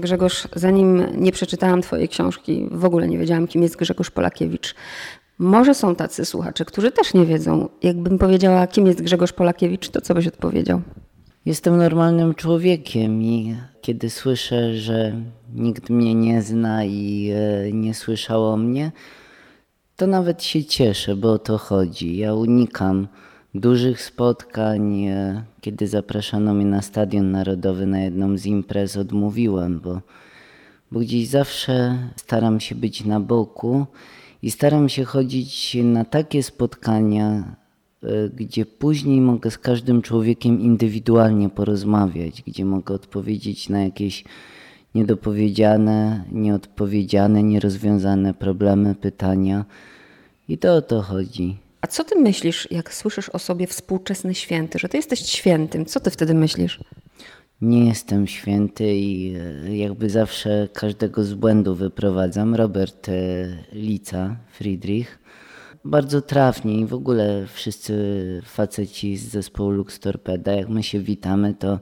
Grzegorz, zanim nie przeczytałam Twojej książki, w ogóle nie wiedziałam, kim jest Grzegorz Polakiewicz. Może są tacy słuchacze, którzy też nie wiedzą. Jakbym powiedziała, kim jest Grzegorz Polakiewicz, to co byś odpowiedział? Jestem normalnym człowiekiem i kiedy słyszę, że nikt mnie nie zna i e, nie słyszał o mnie, to nawet się cieszę, bo o to chodzi. Ja unikam dużych spotkań. E, kiedy zapraszano mnie na Stadion Narodowy na jedną z imprez, odmówiłem, bo, bo gdzieś zawsze staram się być na boku i staram się chodzić na takie spotkania, e, gdzie później mogę z każdym człowiekiem indywidualnie porozmawiać, gdzie mogę odpowiedzieć na jakieś niedopowiedziane, nieodpowiedziane, nierozwiązane problemy, pytania. I to o to chodzi. A co ty myślisz, jak słyszysz o sobie współczesny święty, że ty jesteś świętym? Co ty wtedy myślisz? Nie jestem święty i e, jakby zawsze każdego z błędu wyprowadzam. Robert e, Lica, Friedrich. Bardzo trafnie i w ogóle wszyscy faceci z zespołu Lux Torpeda, jak my się witamy, to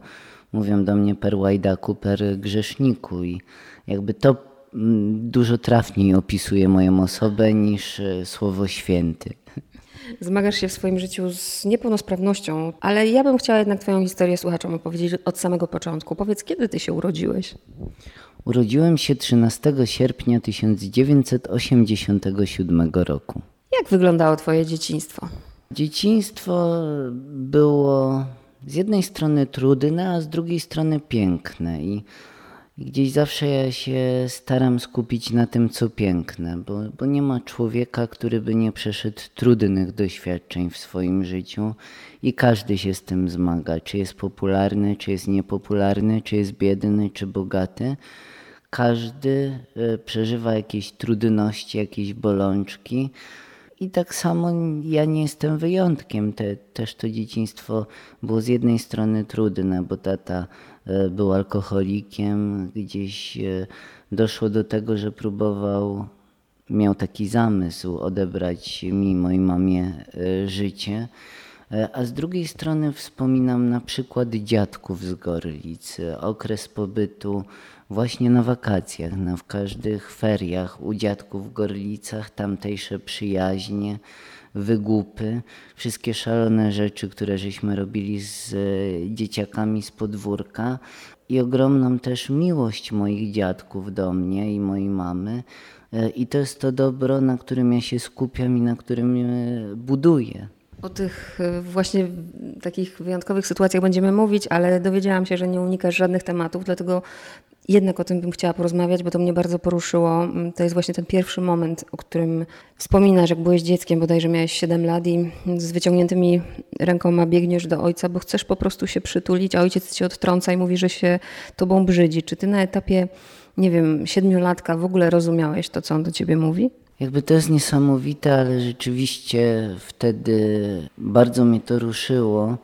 mówią do mnie per łajdaku, per grzeszniku i jakby to mm, dużo trafniej opisuje moją osobę niż e, słowo święty. Zmagasz się w swoim życiu z niepełnosprawnością, ale ja bym chciała jednak Twoją historię słuchaczom opowiedzieć od samego początku. Powiedz, kiedy Ty się urodziłeś? Urodziłem się 13 sierpnia 1987 roku. Jak wyglądało Twoje dzieciństwo? Dzieciństwo było z jednej strony trudne, a z drugiej strony piękne. I gdzieś zawsze ja się staram skupić na tym, co piękne, bo, bo nie ma człowieka, który by nie przeszedł trudnych doświadczeń w swoim życiu i każdy się z tym zmaga, czy jest popularny, czy jest niepopularny, czy jest biedny, czy bogaty. Każdy e, przeżywa jakieś trudności, jakieś bolączki. I tak samo ja nie jestem wyjątkiem. Te, też to dzieciństwo było z jednej strony trudne, bo tata był alkoholikiem, gdzieś e, doszło do tego, że próbował, miał taki zamysł odebrać mi, mojej mamie e, życie. A z drugiej strony wspominam na przykład dziadków z Gorlic, okres pobytu właśnie na wakacjach, na w każdych feriach u dziadków w Gorlicach, tamtejsze przyjaźnie, wygłupy, wszystkie szalone rzeczy, które żeśmy robili z e, dzieciakami z podwórka i ogromną też miłość moich dziadków do mnie i mojej mamy. E, I to jest to dobro, na którym ja się skupiam i na którym e, buduję. O tych właśnie takich wyjątkowych sytuacjach będziemy mówić, ale dowiedziałam się, że nie unikasz żadnych tematów, dlatego jednak o tym bym chciała porozmawiać, bo to mnie bardzo poruszyło. Mm, to jest właśnie ten pierwszy moment, o którym wspominasz, jak byłeś dzieckiem, bodajże miałeś 7 lat i z wyciągniętymi rękoma biegniesz do ojca, bo chcesz po prostu się przytulić, a ojciec cię odtrąca i mówi, że się tobą brzydzi. Czy ty na etapie, nie wiem, siedmiolatka w ogóle rozumiałeś to, co on do ciebie mówi? Jakby to jest niesamowite, ale rzeczywiście wtedy bardzo mnie to ruszyło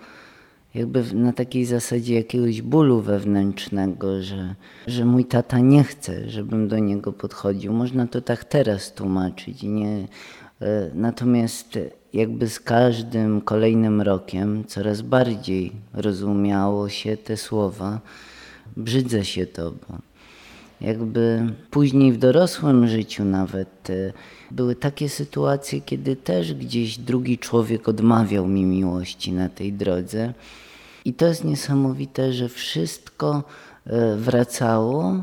jakby na takiej zasadzie jakiegoś bólu wewnętrznego, że, że mój tata nie chce, żebym do niego podchodził. Można to tak teraz tłumaczyć. Nie, e, natomiast jakby z każdym kolejnym rokiem coraz bardziej rozumiało się te słowa. Brzydzę się tobą. Jakby później w dorosłym życiu nawet e, były takie sytuacje, kiedy też gdzieś drugi człowiek odmawiał mi miłości na tej drodze. I to jest niesamowite, że wszystko e, wracało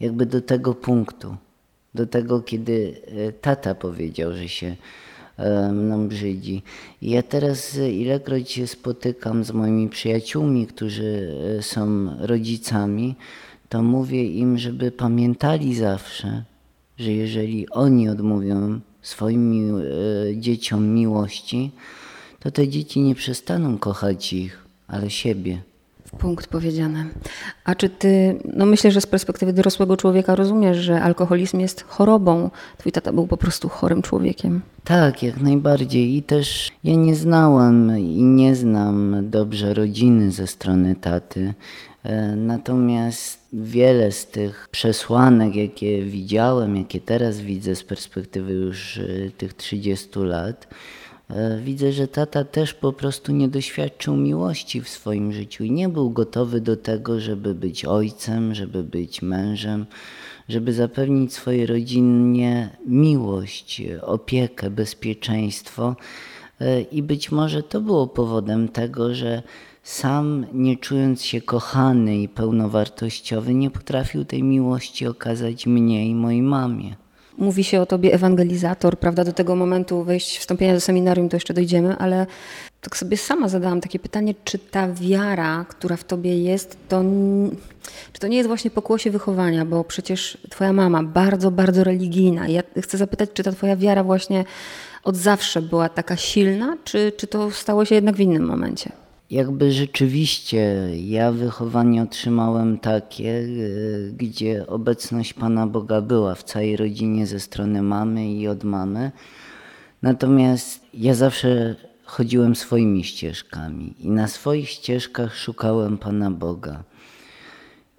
jakby do tego punktu. Do tego, kiedy e, tata powiedział, że się mną brzydzi. I ja teraz ilekroć się spotykam z moimi przyjaciółmi, którzy są rodzicami, to mówię im, żeby pamiętali zawsze, że jeżeli oni odmówią swoim e, dzieciom miłości, to te dzieci nie przestaną kochać ich, ale siebie. Punkt powiedziane. A czy ty, no myślę, że z perspektywy dorosłego człowieka rozumiesz, że alkoholizm jest chorobą. Twój tata był po prostu chorym człowiekiem. Tak, jak najbardziej. I też ja nie znałam i nie znam dobrze rodziny ze strony taty. E, natomiast wiele z tych przesłanek, jakie widziałem, jakie teraz widzę z perspektywy już e, tych 30 lat, widzę, że tata też po prostu nie doświadczył miłości w swoim życiu i nie był gotowy do tego, żeby być ojcem, żeby być mężem, żeby zapewnić swojej rodzinie miłość, opiekę, bezpieczeństwo. E, I być może to było powodem tego, że sam, nie czując się kochany i pełnowartościowy, nie potrafił tej miłości okazać mnie i mojej mamie. Mówi się o tobie ewangelizator, prawda? Do tego momentu wejść, wstąpienia do seminarium to jeszcze dojdziemy, ale tak sobie sama zadałam takie pytanie, czy ta wiara, która w tobie jest, to, czy to nie jest właśnie pokłosie wychowania, bo przecież twoja mama bardzo, bardzo religijna. Ja chcę zapytać, czy ta twoja wiara właśnie od zawsze była taka silna, czy, czy to stało się jednak w innym momencie? Jakby rzeczywiście ja wychowanie otrzymałem takie, e, gdzie obecność Pana Boga była w całej rodzinie ze strony mamy i od mamy. Natomiast ja zawsze chodziłem swoimi ścieżkami i na swoich ścieżkach szukałem Pana Boga.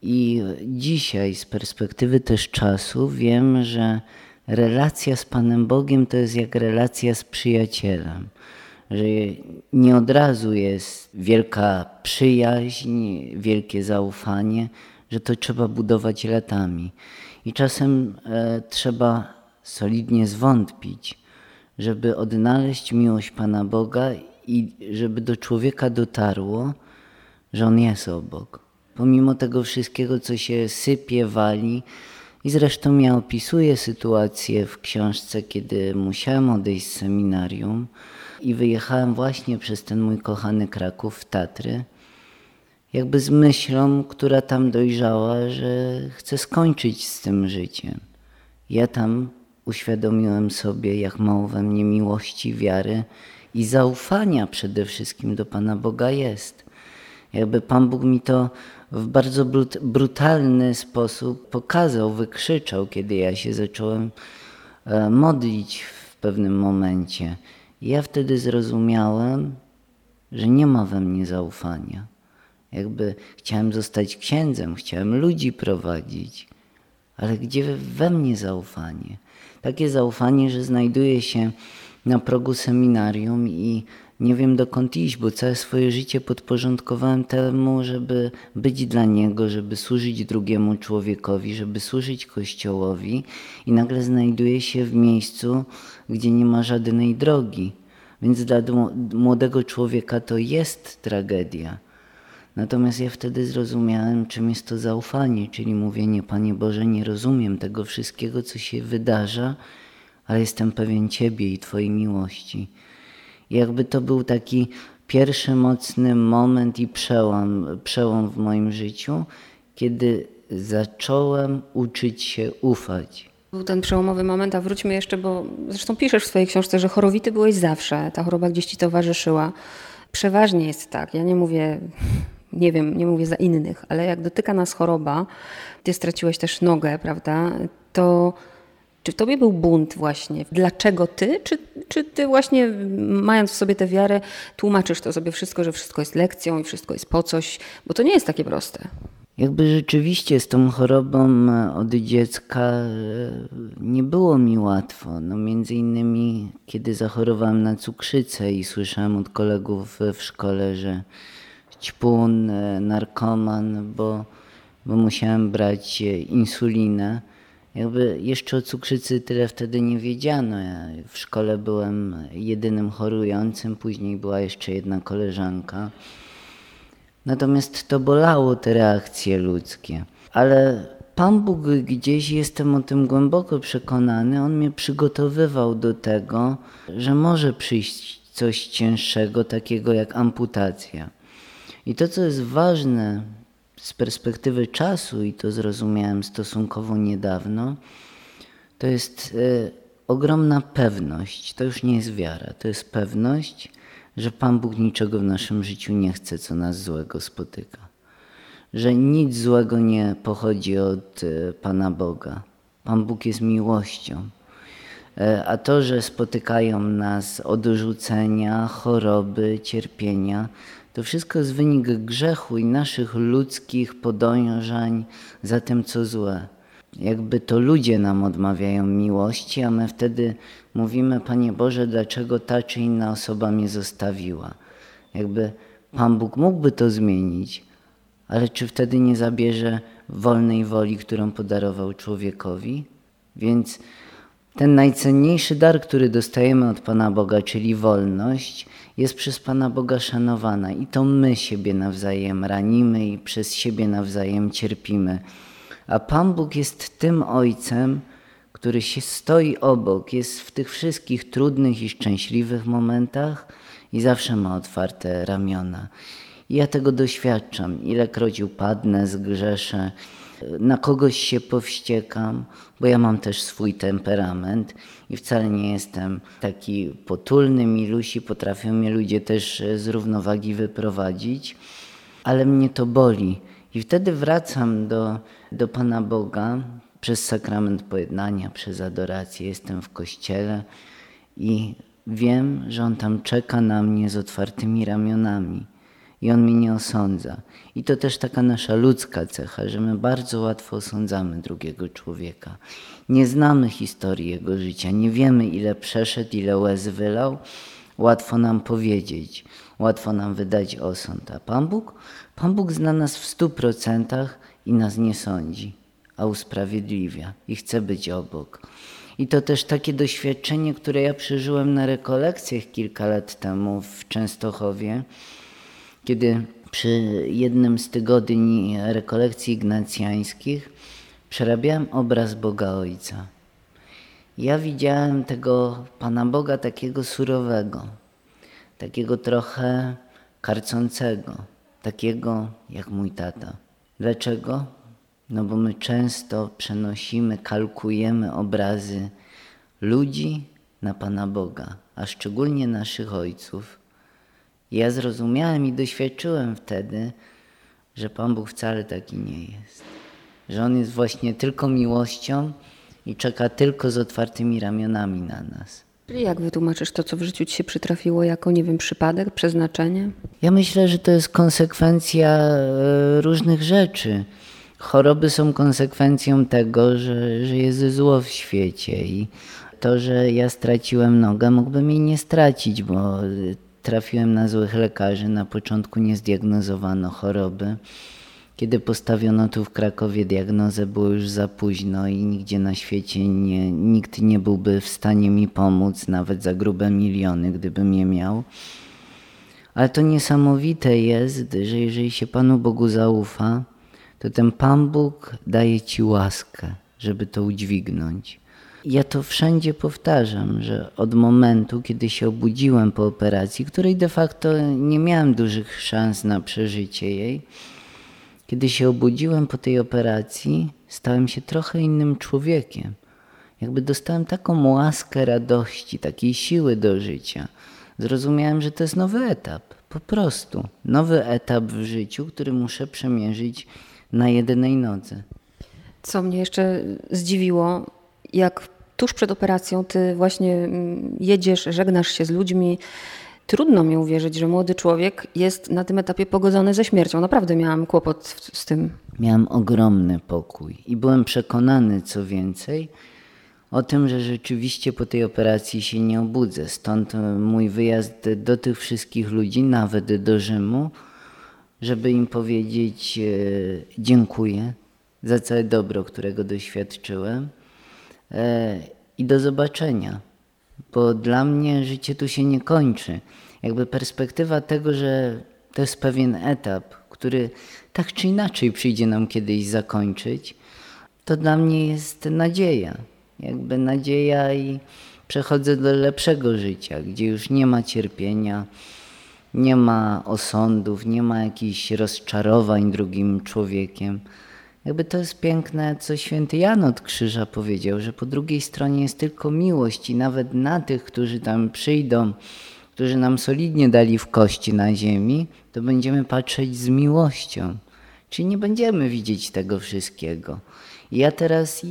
I dzisiaj z perspektywy też czasu wiem, że relacja z Panem Bogiem to jest jak relacja z przyjacielem że nie od razu jest wielka przyjaźń, wielkie zaufanie, że to trzeba budować latami. I czasem e, trzeba solidnie zwątpić, żeby odnaleźć miłość Pana Boga i żeby do człowieka dotarło, że On jest obok. Pomimo tego wszystkiego, co się sypie, wali, i zresztą ja opisuję sytuację w książce, kiedy musiałem odejść z seminarium, i wyjechałem właśnie przez ten mój kochany Kraków w Tatry, jakby z myślą, która tam dojrzała, że chcę skończyć z tym życiem. Ja tam uświadomiłem sobie, jak mało we mnie miłości, wiary i zaufania przede wszystkim do Pana Boga jest. Jakby Pan Bóg mi to w bardzo brut brutalny sposób pokazał, wykrzyczał, kiedy ja się zacząłem e, modlić w pewnym momencie. Ja wtedy zrozumiałem, że nie ma we mnie zaufania. Jakby chciałem zostać księdzem, chciałem ludzi prowadzić, ale gdzie we mnie zaufanie? Takie zaufanie, że znajduję się na progu seminarium i nie wiem dokąd iść, bo całe swoje życie podporządkowałem temu, żeby być dla Niego, żeby służyć drugiemu człowiekowi, żeby służyć Kościołowi i nagle znajduję się w miejscu, gdzie nie ma żadnej drogi. Więc dla młodego człowieka to jest tragedia. Natomiast ja wtedy zrozumiałem, czym jest to zaufanie, czyli mówienie, Panie Boże, nie rozumiem tego wszystkiego, co się wydarza, ale jestem pewien Ciebie i Twojej miłości. Jakby to był taki pierwszy mocny moment i przełom, przełom w moim życiu, kiedy zacząłem uczyć się ufać. Był ten przełomowy moment, a wróćmy jeszcze, bo zresztą piszesz w swojej książce, że chorowity byłeś zawsze, ta choroba gdzieś ci towarzyszyła. Przeważnie jest tak, ja nie mówię, nie wiem, nie mówię za innych, ale jak dotyka nas choroba, ty straciłeś też nogę, prawda, to czy w tobie był bunt właśnie? Dlaczego ty? Czy, czy ty właśnie mając w sobie tę wiarę tłumaczysz to sobie wszystko, że wszystko jest lekcją i wszystko jest po coś? Bo to nie jest takie proste. Jakby rzeczywiście z tą chorobą e, od dziecka e, nie było mi łatwo. No między innymi kiedy zachorowałem na cukrzycę i słyszałem od kolegów w szkole, że ćpun, e, narkoman, bo, bo musiałem brać insulinę. Jakby jeszcze o cukrzycy tyle wtedy nie wiedziano. Ja w szkole byłem jedynym chorującym, później była jeszcze jedna koleżanka. Natomiast to bolało te reakcje ludzkie. Ale Pan Bóg gdzieś, jestem o tym głęboko przekonany, On mnie przygotowywał do tego, że może przyjść coś cięższego, takiego jak amputacja. I to, co jest ważne z perspektywy czasu, i to zrozumiałem stosunkowo niedawno, to jest y, ogromna pewność. To już nie jest wiara, to jest pewność, że Pan Bóg niczego w naszym życiu nie chce, co nas złego spotyka. Że nic złego nie pochodzi od e, Pana Boga. Pan Bóg jest miłością. E, a to, że spotykają nas odrzucenia, choroby, cierpienia, to wszystko jest wynik grzechu i naszych ludzkich podążań za tym, co złe. jakby to ludzie nam odmawiają miłości, a my wtedy mówimy, Panie Boże, dlaczego ta czy inna osoba mnie zostawiła. Jakby Pan Bóg mógłby to zmienić, ale czy wtedy nie zabierze wolnej woli, którą podarował człowiekowi? Więc ten najcenniejszy dar, który dostajemy od Pana Boga, czyli wolność, jest przez Pana Boga szanowana i to my siebie nawzajem ranimy i przez siebie nawzajem cierpimy. A Pan Bóg jest tym Ojcem, który się stoi obok, jest w tych wszystkich trudnych i szczęśliwych momentach i zawsze ma otwarte ramiona. I ja tego doświadczam. Ilekroć upadnę, zgrzeszę, na kogoś się powściekam, bo ja mam też swój temperament i wcale nie jestem taki potulny, milusi, potrafią mnie ludzie też z równowagi wyprowadzić, ale mnie to boli. I wtedy wracam do, do Pana Boga przez sakrament pojednania, przez adorację. Jestem w kościele i wiem, że On tam czeka na mnie z otwartymi ramionami i On mnie nie osądza. I to też taka nasza ludzka cecha, że my bardzo łatwo osądzamy drugiego człowieka. Nie znamy historii jego życia, nie wiemy ile przeszedł, ile łez wylał. Łatwo nam powiedzieć, łatwo nam wydać osąd. A Pan Bóg? Pan Bóg zna nas w stu procentach i nas nie sądzi, a usprawiedliwia i chce być obok. I to też takie doświadczenie, które ja przeżyłem na rekolekcjach kilka lat temu w Częstochowie, kiedy przy jednym z tygodni rekolekcji ignacjańskich przerabiałem obraz Boga Ojca. Ja widziałem tego Pana Boga takiego surowego, takiego trochę karcącego, takiego jak mój tata. Dlaczego? No bo my często przenosimy, kalkujemy obrazy ludzi na Pana Boga, a szczególnie naszych ojców. Ja zrozumiałem i doświadczyłem wtedy, że Pan Bóg wcale taki nie jest. Że On jest właśnie tylko miłością i czeka tylko z otwartymi ramionami na nas. Czyli jak wytłumaczysz to, co w życiu ci się przytrafiło, jako, nie wiem, przypadek, przeznaczenie? Ja myślę, że to jest konsekwencja e, różnych rzeczy. Choroby są konsekwencją tego, że, że jest zło w świecie i to, że ja straciłem nogę, mógłbym jej nie stracić, bo trafiłem na złych lekarzy. Na początku nie zdiagnozowano choroby. Kiedy postawiono tu w Krakowie diagnozę, było już za późno i nigdzie na świecie nie, nikt nie byłby w stanie mi pomóc, nawet za grube miliony, gdybym je miał. Ale to niesamowite jest, że jeżeli się Panu Bogu zaufa, to ten Pan Bóg daje ci łaskę, żeby to udźwignąć. Ja to wszędzie powtarzam, że od momentu, kiedy się obudziłem po operacji, której de facto nie miałem dużych szans na przeżycie jej, kiedy się obudziłem po tej operacji, stałem się trochę innym człowiekiem. Jakby dostałem taką łaskę radości, takiej siły do życia. Zrozumiałem, że to jest nowy etap, po prostu. Nowy etap w życiu, który muszę przemierzyć na jednej nodze. Co mnie jeszcze zdziwiło, jak tuż przed operacją ty właśnie mm, jedziesz, żegnasz się z ludźmi. Trudno mi uwierzyć, że młody człowiek jest na tym etapie pogodzony ze śmiercią. Naprawdę miałam kłopot z tym. Miałem ogromny pokój i byłem przekonany, co więcej, o tym, że rzeczywiście po tej operacji się nie obudzę. Stąd mój wyjazd do tych wszystkich ludzi, nawet do Rzymu, żeby im powiedzieć e, dziękuję za całe dobro, którego doświadczyłem e, i do zobaczenia, bo dla mnie życie tu się nie kończy. Jakby perspektywa tego, że to jest pewien etap, który tak czy inaczej przyjdzie nam kiedyś zakończyć, to dla mnie jest nadzieja. Jakby nadzieja i przechodzę do lepszego życia, gdzie już nie ma cierpienia, nie ma osądów, nie ma jakichś rozczarowań drugim człowiekiem. Jakby to jest piękne, co święty Jan od Krzyża powiedział, że po drugiej stronie jest tylko miłość i nawet na tych, którzy tam przyjdą, którzy nam solidnie dali w kości na ziemi, to będziemy patrzeć z miłością. Czyli nie będziemy widzieć tego wszystkiego. I ja teraz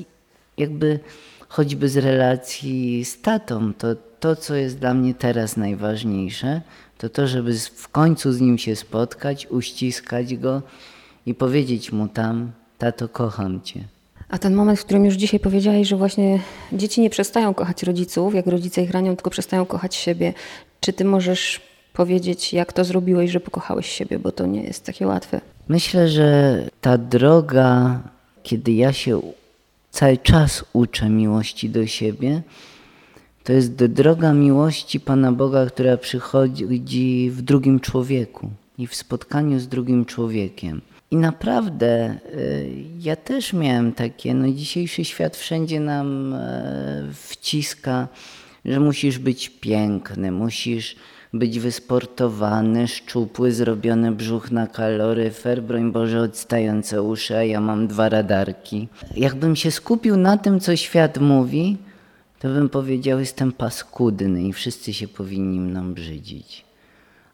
jakby choćby z relacji z tatą, to to, co jest dla mnie teraz najważniejsze, to to, żeby w końcu z nim się spotkać, uściskać go i powiedzieć mu tam, tato, kocham cię. A ten moment, w którym już dzisiaj powiedziałeś, że właśnie dzieci nie przestają kochać rodziców, jak rodzice ich ranią, tylko przestają kochać siebie. Czy ty możesz powiedzieć, jak to zrobiłeś, że pokochałeś siebie, bo to nie jest takie łatwe? Myślę, że ta droga, kiedy ja się cały czas uczę miłości do siebie, to jest droga miłości Pana Boga, która przychodzi w drugim człowieku i w spotkaniu z drugim człowiekiem. I naprawdę y, ja też miałem takie, no dzisiejszy świat wszędzie nam e, wciska, że musisz być piękny, musisz być wysportowany, szczupły, zrobiony brzuch na kaloryfer, broń Boże odstające uszy, a ja mam dwa radarki. Jakbym się skupił na tym, co świat mówi, to bym powiedział, jestem paskudny i wszyscy się powinni mną brzydzić.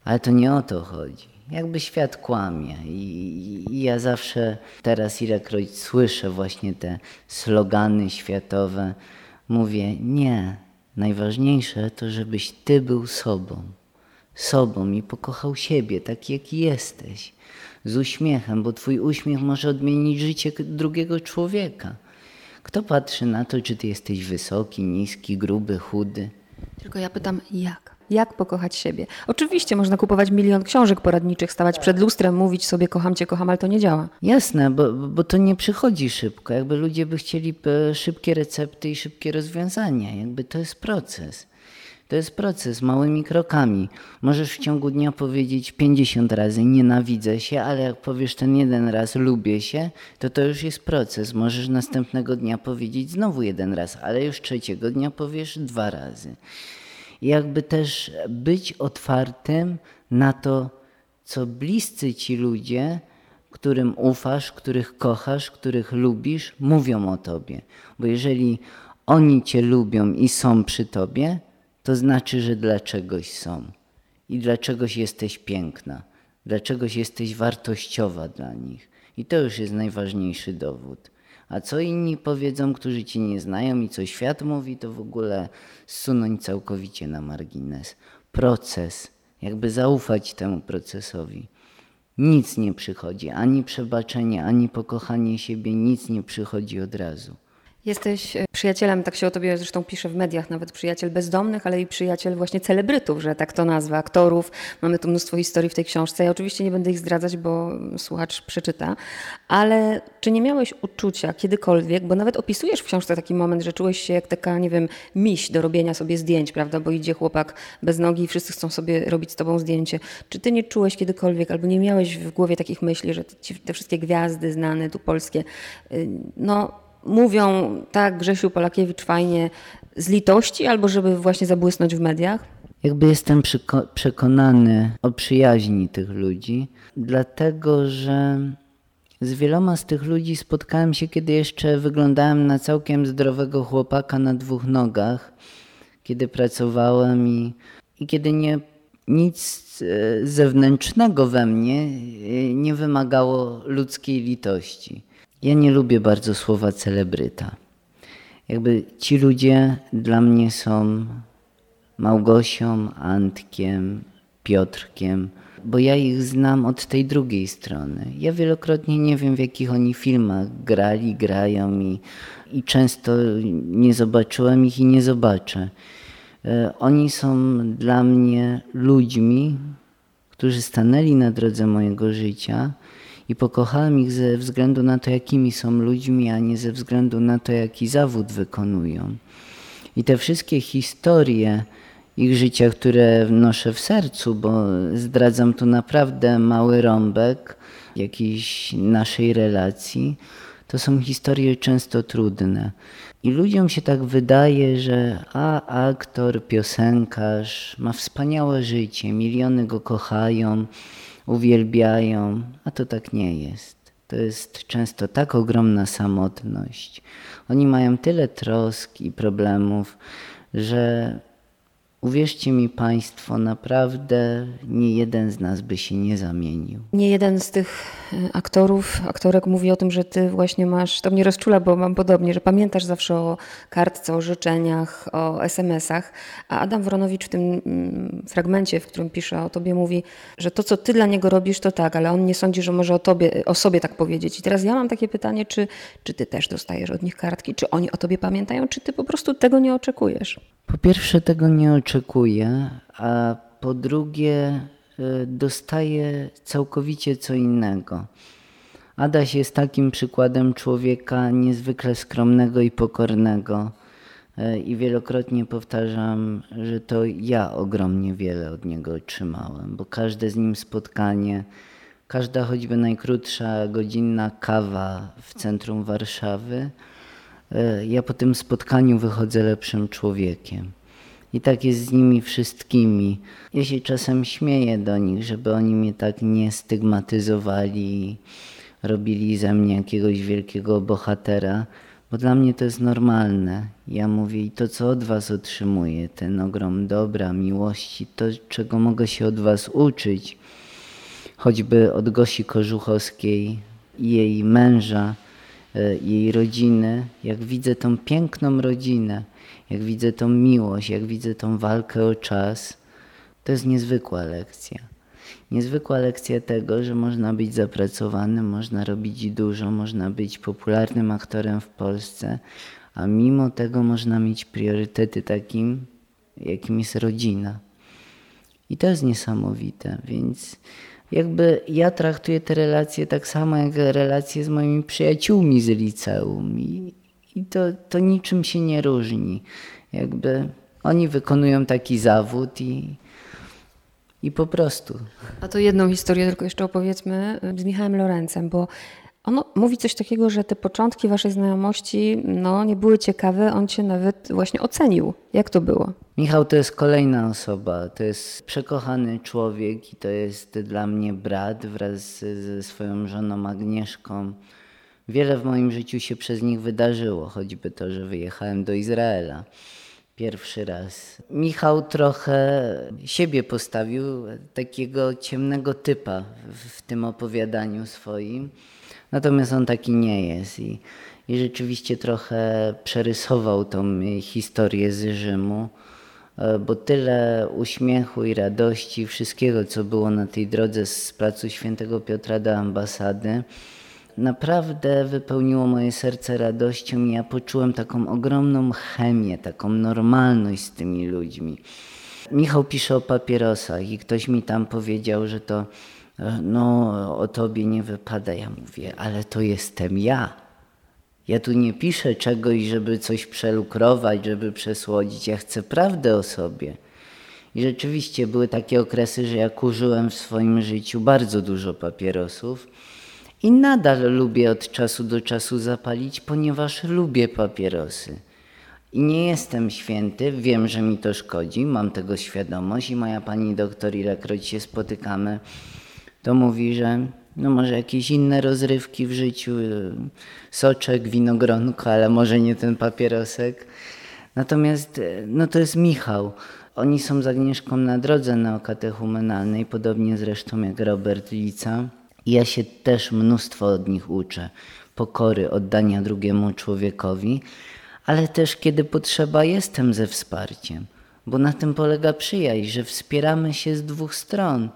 Ale to nie o to chodzi. Jakby świat kłamie. I, i ja zawsze teraz, ilekroć słyszę właśnie te slogany światowe, mówię: Nie, najważniejsze to, żebyś ty był sobą. Sobą i pokochał siebie, tak jaki jesteś. Z uśmiechem, bo twój uśmiech może odmienić życie drugiego człowieka. Kto patrzy na to, czy ty jesteś wysoki, niski, gruby, chudy? Tylko ja pytam, jak? Jak pokochać siebie? Oczywiście można kupować milion książek poradniczych, stawać przed lustrem, mówić sobie kocham cię, kocham, ale to nie działa. Jasne, bo, bo to nie przychodzi szybko. Jakby ludzie by chcieli e, szybkie recepty i szybkie rozwiązania. Jakby to jest proces. To jest proces małymi krokami. Możesz w ciągu dnia powiedzieć 50 razy nienawidzę się, ale jak powiesz ten jeden raz lubię się, to to już jest proces. Możesz następnego dnia powiedzieć znowu jeden raz, ale już trzeciego dnia powiesz dwa razy. Jakby też być otwartym na to, co bliscy ci ludzie, którym ufasz, których kochasz, których lubisz, mówią o tobie. Bo jeżeli oni cię lubią i są przy tobie, to znaczy, że dla czegoś są i dla czegoś jesteś piękna, dla czegoś jesteś wartościowa dla nich. I to już jest najważniejszy dowód. A co inni powiedzą, którzy cię nie znają i co świat mówi, to w ogóle zsunąć całkowicie na margines. Proces, jakby zaufać temu procesowi. Nic nie przychodzi, ani przebaczenie, ani pokochanie siebie, nic nie przychodzi od razu. Jesteś e, przyjacielem, tak się o tobie zresztą pisze w mediach, nawet przyjaciel bezdomnych, ale i przyjaciel właśnie celebrytów, że tak to nazwę, aktorów. Mamy tu mnóstwo historii w tej książce. Ja oczywiście nie będę ich zdradzać, bo słuchacz przeczyta, ale czy nie miałeś uczucia kiedykolwiek, bo nawet opisujesz w książce taki moment, że czułeś się jak taka, nie wiem, miś do robienia sobie zdjęć, prawda, bo idzie chłopak bez nogi i wszyscy chcą sobie robić z tobą zdjęcie. Czy ty nie czułeś kiedykolwiek, albo nie miałeś w głowie takich myśli, że te wszystkie gwiazdy znane tu polskie, y, no mówią tak Grzesiu Polakiewicz fajnie z litości albo żeby właśnie zabłysnąć w mediach? Jakby jestem przekonany o przyjaźni tych ludzi, dlatego że z wieloma z tych ludzi spotkałem się, kiedy jeszcze wyglądałem na całkiem zdrowego chłopaka na dwóch nogach, kiedy pracowałem i, i kiedy nie, nic e, zewnętrznego we mnie e, nie wymagało ludzkiej litości. Ja nie lubię bardzo słowa celebryta. Jakby ci ludzie dla mnie są Małgosią, Antkiem, Piotrkiem, bo ja ich znam od tej drugiej strony. Ja wielokrotnie nie wiem, w jakich oni filmach grali, grają i, i często nie zobaczyłem ich i nie zobaczę. E, oni są dla mnie ludźmi, którzy stanęli na drodze mojego życia i pokochałem ich ze względu na to, jakimi są ludźmi, a nie ze względu na to, jaki zawód wykonują. I te wszystkie historie ich życia, które noszę w sercu, bo zdradzam tu naprawdę mały rąbek jakiejś naszej relacji, to są historie często trudne. I ludziom się tak wydaje, że a aktor, piosenkarz ma wspaniałe życie, miliony go kochają, uwielbiają, a to tak nie jest. To jest często tak ogromna samotność. Oni mają tyle trosk i problemów, że Uwierzcie mi Państwo, naprawdę nie jeden z nas by się nie zamienił. Nie jeden z tych e, aktorów, aktorek mówi o tym, że ty właśnie masz, to mnie rozczula, bo mam podobnie, że pamiętasz zawsze o kartce, o życzeniach, o SMS-ach, a Adam Wronowicz w tym mm, fragmencie, w którym pisze o tobie, mówi, że to, co ty dla niego robisz, to tak, ale on nie sądzi, że może o tobie, o sobie tak powiedzieć. I teraz ja mam takie pytanie, czy, czy ty też dostajesz od nich kartki, czy oni o tobie pamiętają, czy ty po prostu tego nie oczekujesz? Po pierwsze, tego nie oczekuję, a po drugie, y, dostaję całkowicie co innego. Adaś jest takim przykładem człowieka niezwykle skromnego i pokornego. Y, I wielokrotnie powtarzam, że to ja ogromnie wiele od niego otrzymałem, bo każde z nim spotkanie, każda choćby najkrótsza godzinna kawa w centrum Warszawy, E, ja po tym spotkaniu wychodzę lepszym człowiekiem. I tak jest z nimi wszystkimi. Ja się czasem śmieję do nich, żeby oni mnie tak nie stygmatyzowali, robili ze mnie jakiegoś wielkiego bohatera, bo dla mnie to jest normalne. Ja mówię i to, co od was otrzymuję, ten ogrom dobra, miłości, to, czego mogę się od was uczyć, choćby od Gosi Korzuchowskiej i jej męża, jej rodziny, jak widzę tą piękną rodzinę, jak widzę tą miłość, jak widzę tą walkę o czas, to jest niezwykła lekcja. Niezwykła lekcja tego, że można być zapracowanym, można robić dużo, można być popularnym aktorem w Polsce, a mimo tego można mieć priorytety takim, jakim jest rodzina. I to jest niesamowite, więc jakby ja traktuję te relacje tak samo jak relacje z moimi przyjaciółmi z liceum i, i to, to niczym się nie różni. Jakby oni wykonują taki zawód i, i po prostu. A to jedną historię tylko jeszcze opowiedzmy z Michałem Lorencem, bo on mówi coś takiego, że te początki waszej znajomości no, nie były ciekawe, on cię nawet właśnie ocenił. Jak to było? Michał to jest kolejna osoba, to jest przekochany człowiek i to jest dla mnie brat wraz ze swoją żoną Agnieszką. Wiele w moim życiu się przez nich wydarzyło, choćby to, że wyjechałem do Izraela pierwszy raz. Michał trochę siebie postawił, takiego ciemnego typa w tym opowiadaniu swoim. Natomiast on taki nie jest i, i rzeczywiście trochę przerysował tą historię z Rzymu, e, bo tyle uśmiechu i radości, wszystkiego, co było na tej drodze z placu Świętego Piotra do ambasady, naprawdę wypełniło moje serce radością i ja poczułem taką ogromną chemię, taką normalność z tymi ludźmi. Michał pisze o papierosach i ktoś mi tam powiedział, że to no o tobie nie wypada. Ja mówię, ale to jestem ja. Ja tu nie piszę czegoś, żeby coś przelukrować, żeby przesłodzić. Ja chcę prawdę o sobie. I rzeczywiście były takie okresy, że ja kurzyłem w swoim życiu bardzo dużo papierosów i nadal lubię od czasu do czasu zapalić, ponieważ lubię papierosy. I nie jestem święty, wiem, że mi to szkodzi, mam tego świadomość i moja pani doktor, ilekroć się spotykamy, to mówi, że no może jakieś inne rozrywki w życiu, y, soczek, winogronko, ale może nie ten papierosek. Natomiast y, no to jest Michał. Oni są z Agnieszką na drodze neokatechumenalnej, podobnie zresztą jak Robert Lica. I ja się też mnóstwo od nich uczę. Pokory, oddania drugiemu człowiekowi, ale też kiedy potrzeba, jestem ze wsparciem. Bo na tym polega przyjaźń, że wspieramy się z dwóch stron.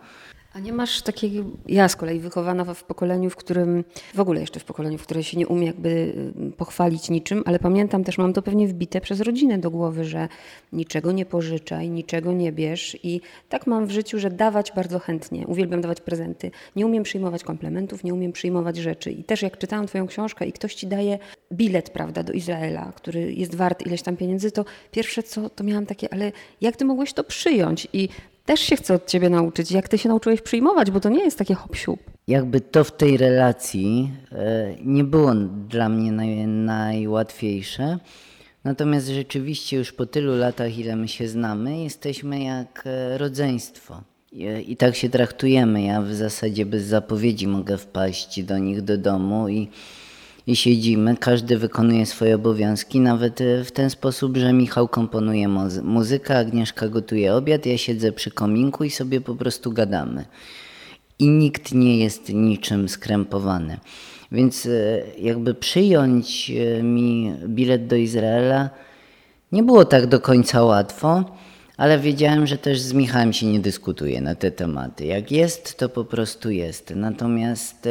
A nie masz takiego, ja z kolei wychowana w pokoleniu, w którym, w ogóle jeszcze w pokoleniu, w którym się nie umie jakby y, pochwalić niczym, ale pamiętam też, mam to pewnie wbite przez rodzinę do głowy, że niczego nie pożyczaj, niczego nie bierz i tak mam w życiu, że dawać bardzo chętnie, uwielbiam dawać prezenty. Nie umiem przyjmować komplementów, nie umiem przyjmować rzeczy. I też jak czytałam twoją książkę i ktoś ci daje bilet, prawda, do Izraela, który jest wart ileś tam pieniędzy, to pierwsze co, to miałam takie, ale jak ty mogłeś to przyjąć? I też się chcę od ciebie nauczyć, jak ty się nauczyłeś przyjmować, bo to nie jest takie hop -siup. Jakby to w tej relacji e, nie było dla mnie naj, najłatwiejsze. Natomiast rzeczywiście już po tylu latach, ile my się znamy, jesteśmy jak e, rodzeństwo. I, I tak się traktujemy. Ja w zasadzie bez zapowiedzi mogę wpaść do nich do domu i i siedzimy, każdy wykonuje swoje obowiązki, nawet e, w ten sposób, że Michał komponuje muzy- muzykę, Agnieszka gotuje obiad, ja siedzę przy kominku i sobie po prostu gadamy. I nikt nie jest niczym skrępowany. Więc e, jakby przyjąć e, mi bilet do Izraela nie było tak do końca łatwo, ale wiedziałem, że też z Michałem się nie dyskutuje na te tematy. Jak jest, to po prostu jest. Natomiast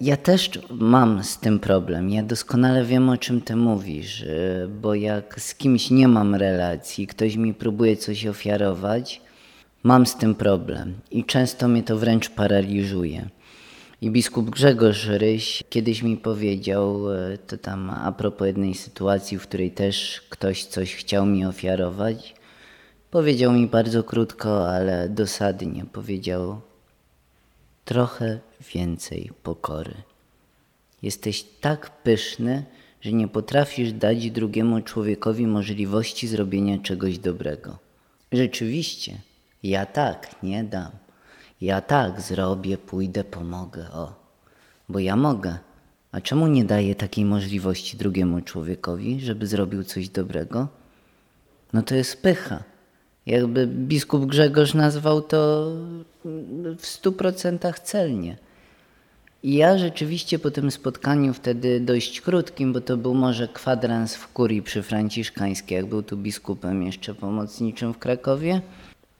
ja też mam z tym problem. Ja doskonale wiem, o czym ty mówisz, e, bo jak z kimś nie mam relacji, ktoś mi próbuje coś ofiarować, mam z tym problem i często mnie to wręcz paraliżuje. I biskup Grzegorz Ryś kiedyś mi powiedział, e, to tam a propos jednej sytuacji, w której też ktoś coś chciał mi ofiarować, powiedział mi bardzo krótko, ale dosadnie, powiedział trochę więcej pokory. Jesteś tak pyszny, że nie potrafisz dać drugiemu człowiekowi możliwości zrobienia czegoś dobrego. Rzeczywiście, ja tak nie dam. Ja tak zrobię, pójdę, pomogę. O, bo ja mogę. A czemu nie daję takiej możliwości drugiemu człowiekowi, żeby zrobił coś dobrego? No to jest pycha. Jakby biskup Grzegorz nazwał to w stu procentach celnie. I ja rzeczywiście po tym spotkaniu wtedy dość krótkim, bo to był może kwadrans w kurii przy Franciszkańskiej, jak był tu biskupem jeszcze pomocniczym w Krakowie,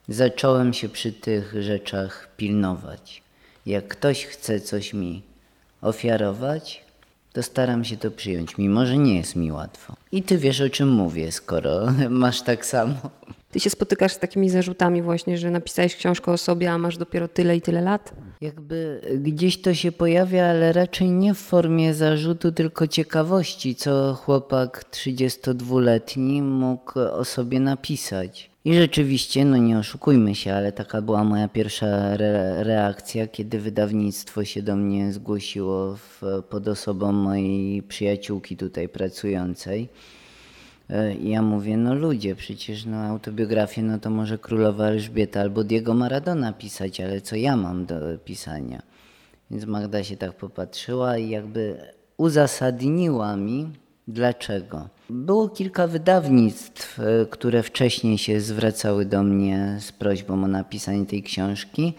zacząłem się przy tych rzeczach pilnować. Jak ktoś chce coś mi ofiarować, to staram się to przyjąć, mimo że nie jest mi łatwo. I ty wiesz o czym mówię, skoro masz tak samo. Ty się spotykasz z takimi zarzutami właśnie, że napisałeś książkę o sobie, a masz dopiero tyle i tyle lat? Jakby gdzieś to się pojawia, ale raczej nie w formie zarzutu, tylko ciekawości, co chłopak 32-letni mógł o sobie napisać. I rzeczywiście, no nie oszukujmy się, ale taka była moja pierwsza re reakcja, kiedy wydawnictwo się do mnie zgłosiło w, pod osobą mojej przyjaciółki tutaj pracującej. E, I ja mówię, no ludzie, przecież no autobiografię, no to może Królowa Elżbieta albo Diego Maradona pisać, ale co ja mam do pisania? Więc Magda się tak popatrzyła i jakby uzasadniła mi, dlaczego. Było kilka wydawnictw, e, które wcześniej się zwracały do mnie z prośbą o napisanie tej książki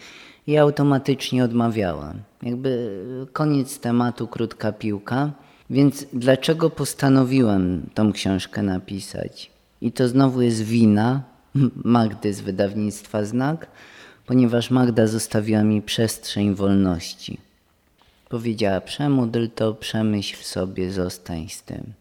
i automatycznie odmawiałem. Jakby e, koniec tematu, krótka piłka. Więc dlaczego postanowiłem tą książkę napisać? I to znowu jest wina Magdy z wydawnictwa Znak, ponieważ Magda zostawiła mi przestrzeń wolności. Powiedziała: Przemódl to, przemyśl sobie, zostań z tym.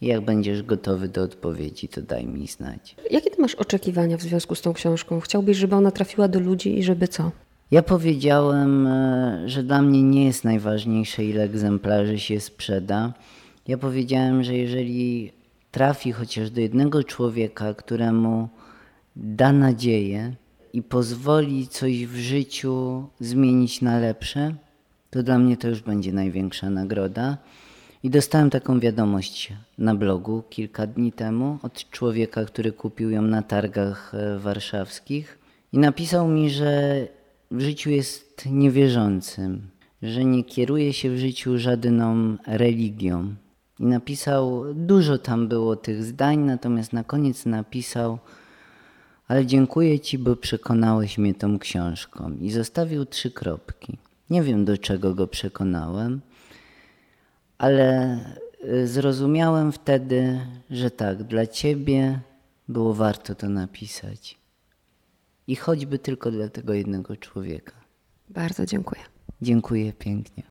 Jak będziesz gotowy do odpowiedzi, to daj mi znać. Jakie ty masz oczekiwania w związku z tą książką? Chciałbyś, żeby ona trafiła do ludzi i żeby co? Ja powiedziałem, e, że dla mnie nie jest najważniejsze, ile egzemplarzy się sprzeda. Ja powiedziałem, że jeżeli trafi chociaż do jednego człowieka, któremu da nadzieję i pozwoli coś w życiu zmienić na lepsze, to dla mnie to już będzie największa nagroda. I dostałem taką wiadomość na blogu kilka dni temu od człowieka, który kupił ją na targach e, warszawskich i napisał mi, że w życiu jest niewierzącym, że nie kieruje się w życiu żadną religią. I napisał, dużo tam było tych zdań, natomiast na koniec napisał, ale dziękuję Ci, bo przekonałeś mnie tą książką. I zostawił trzy kropki. Nie wiem, do czego go przekonałem, ale y, zrozumiałem wtedy, że tak, dla Ciebie było warto to napisać. I choćby tylko dla tego jednego człowieka. Bardzo dziękuję. Dziękuję pięknie.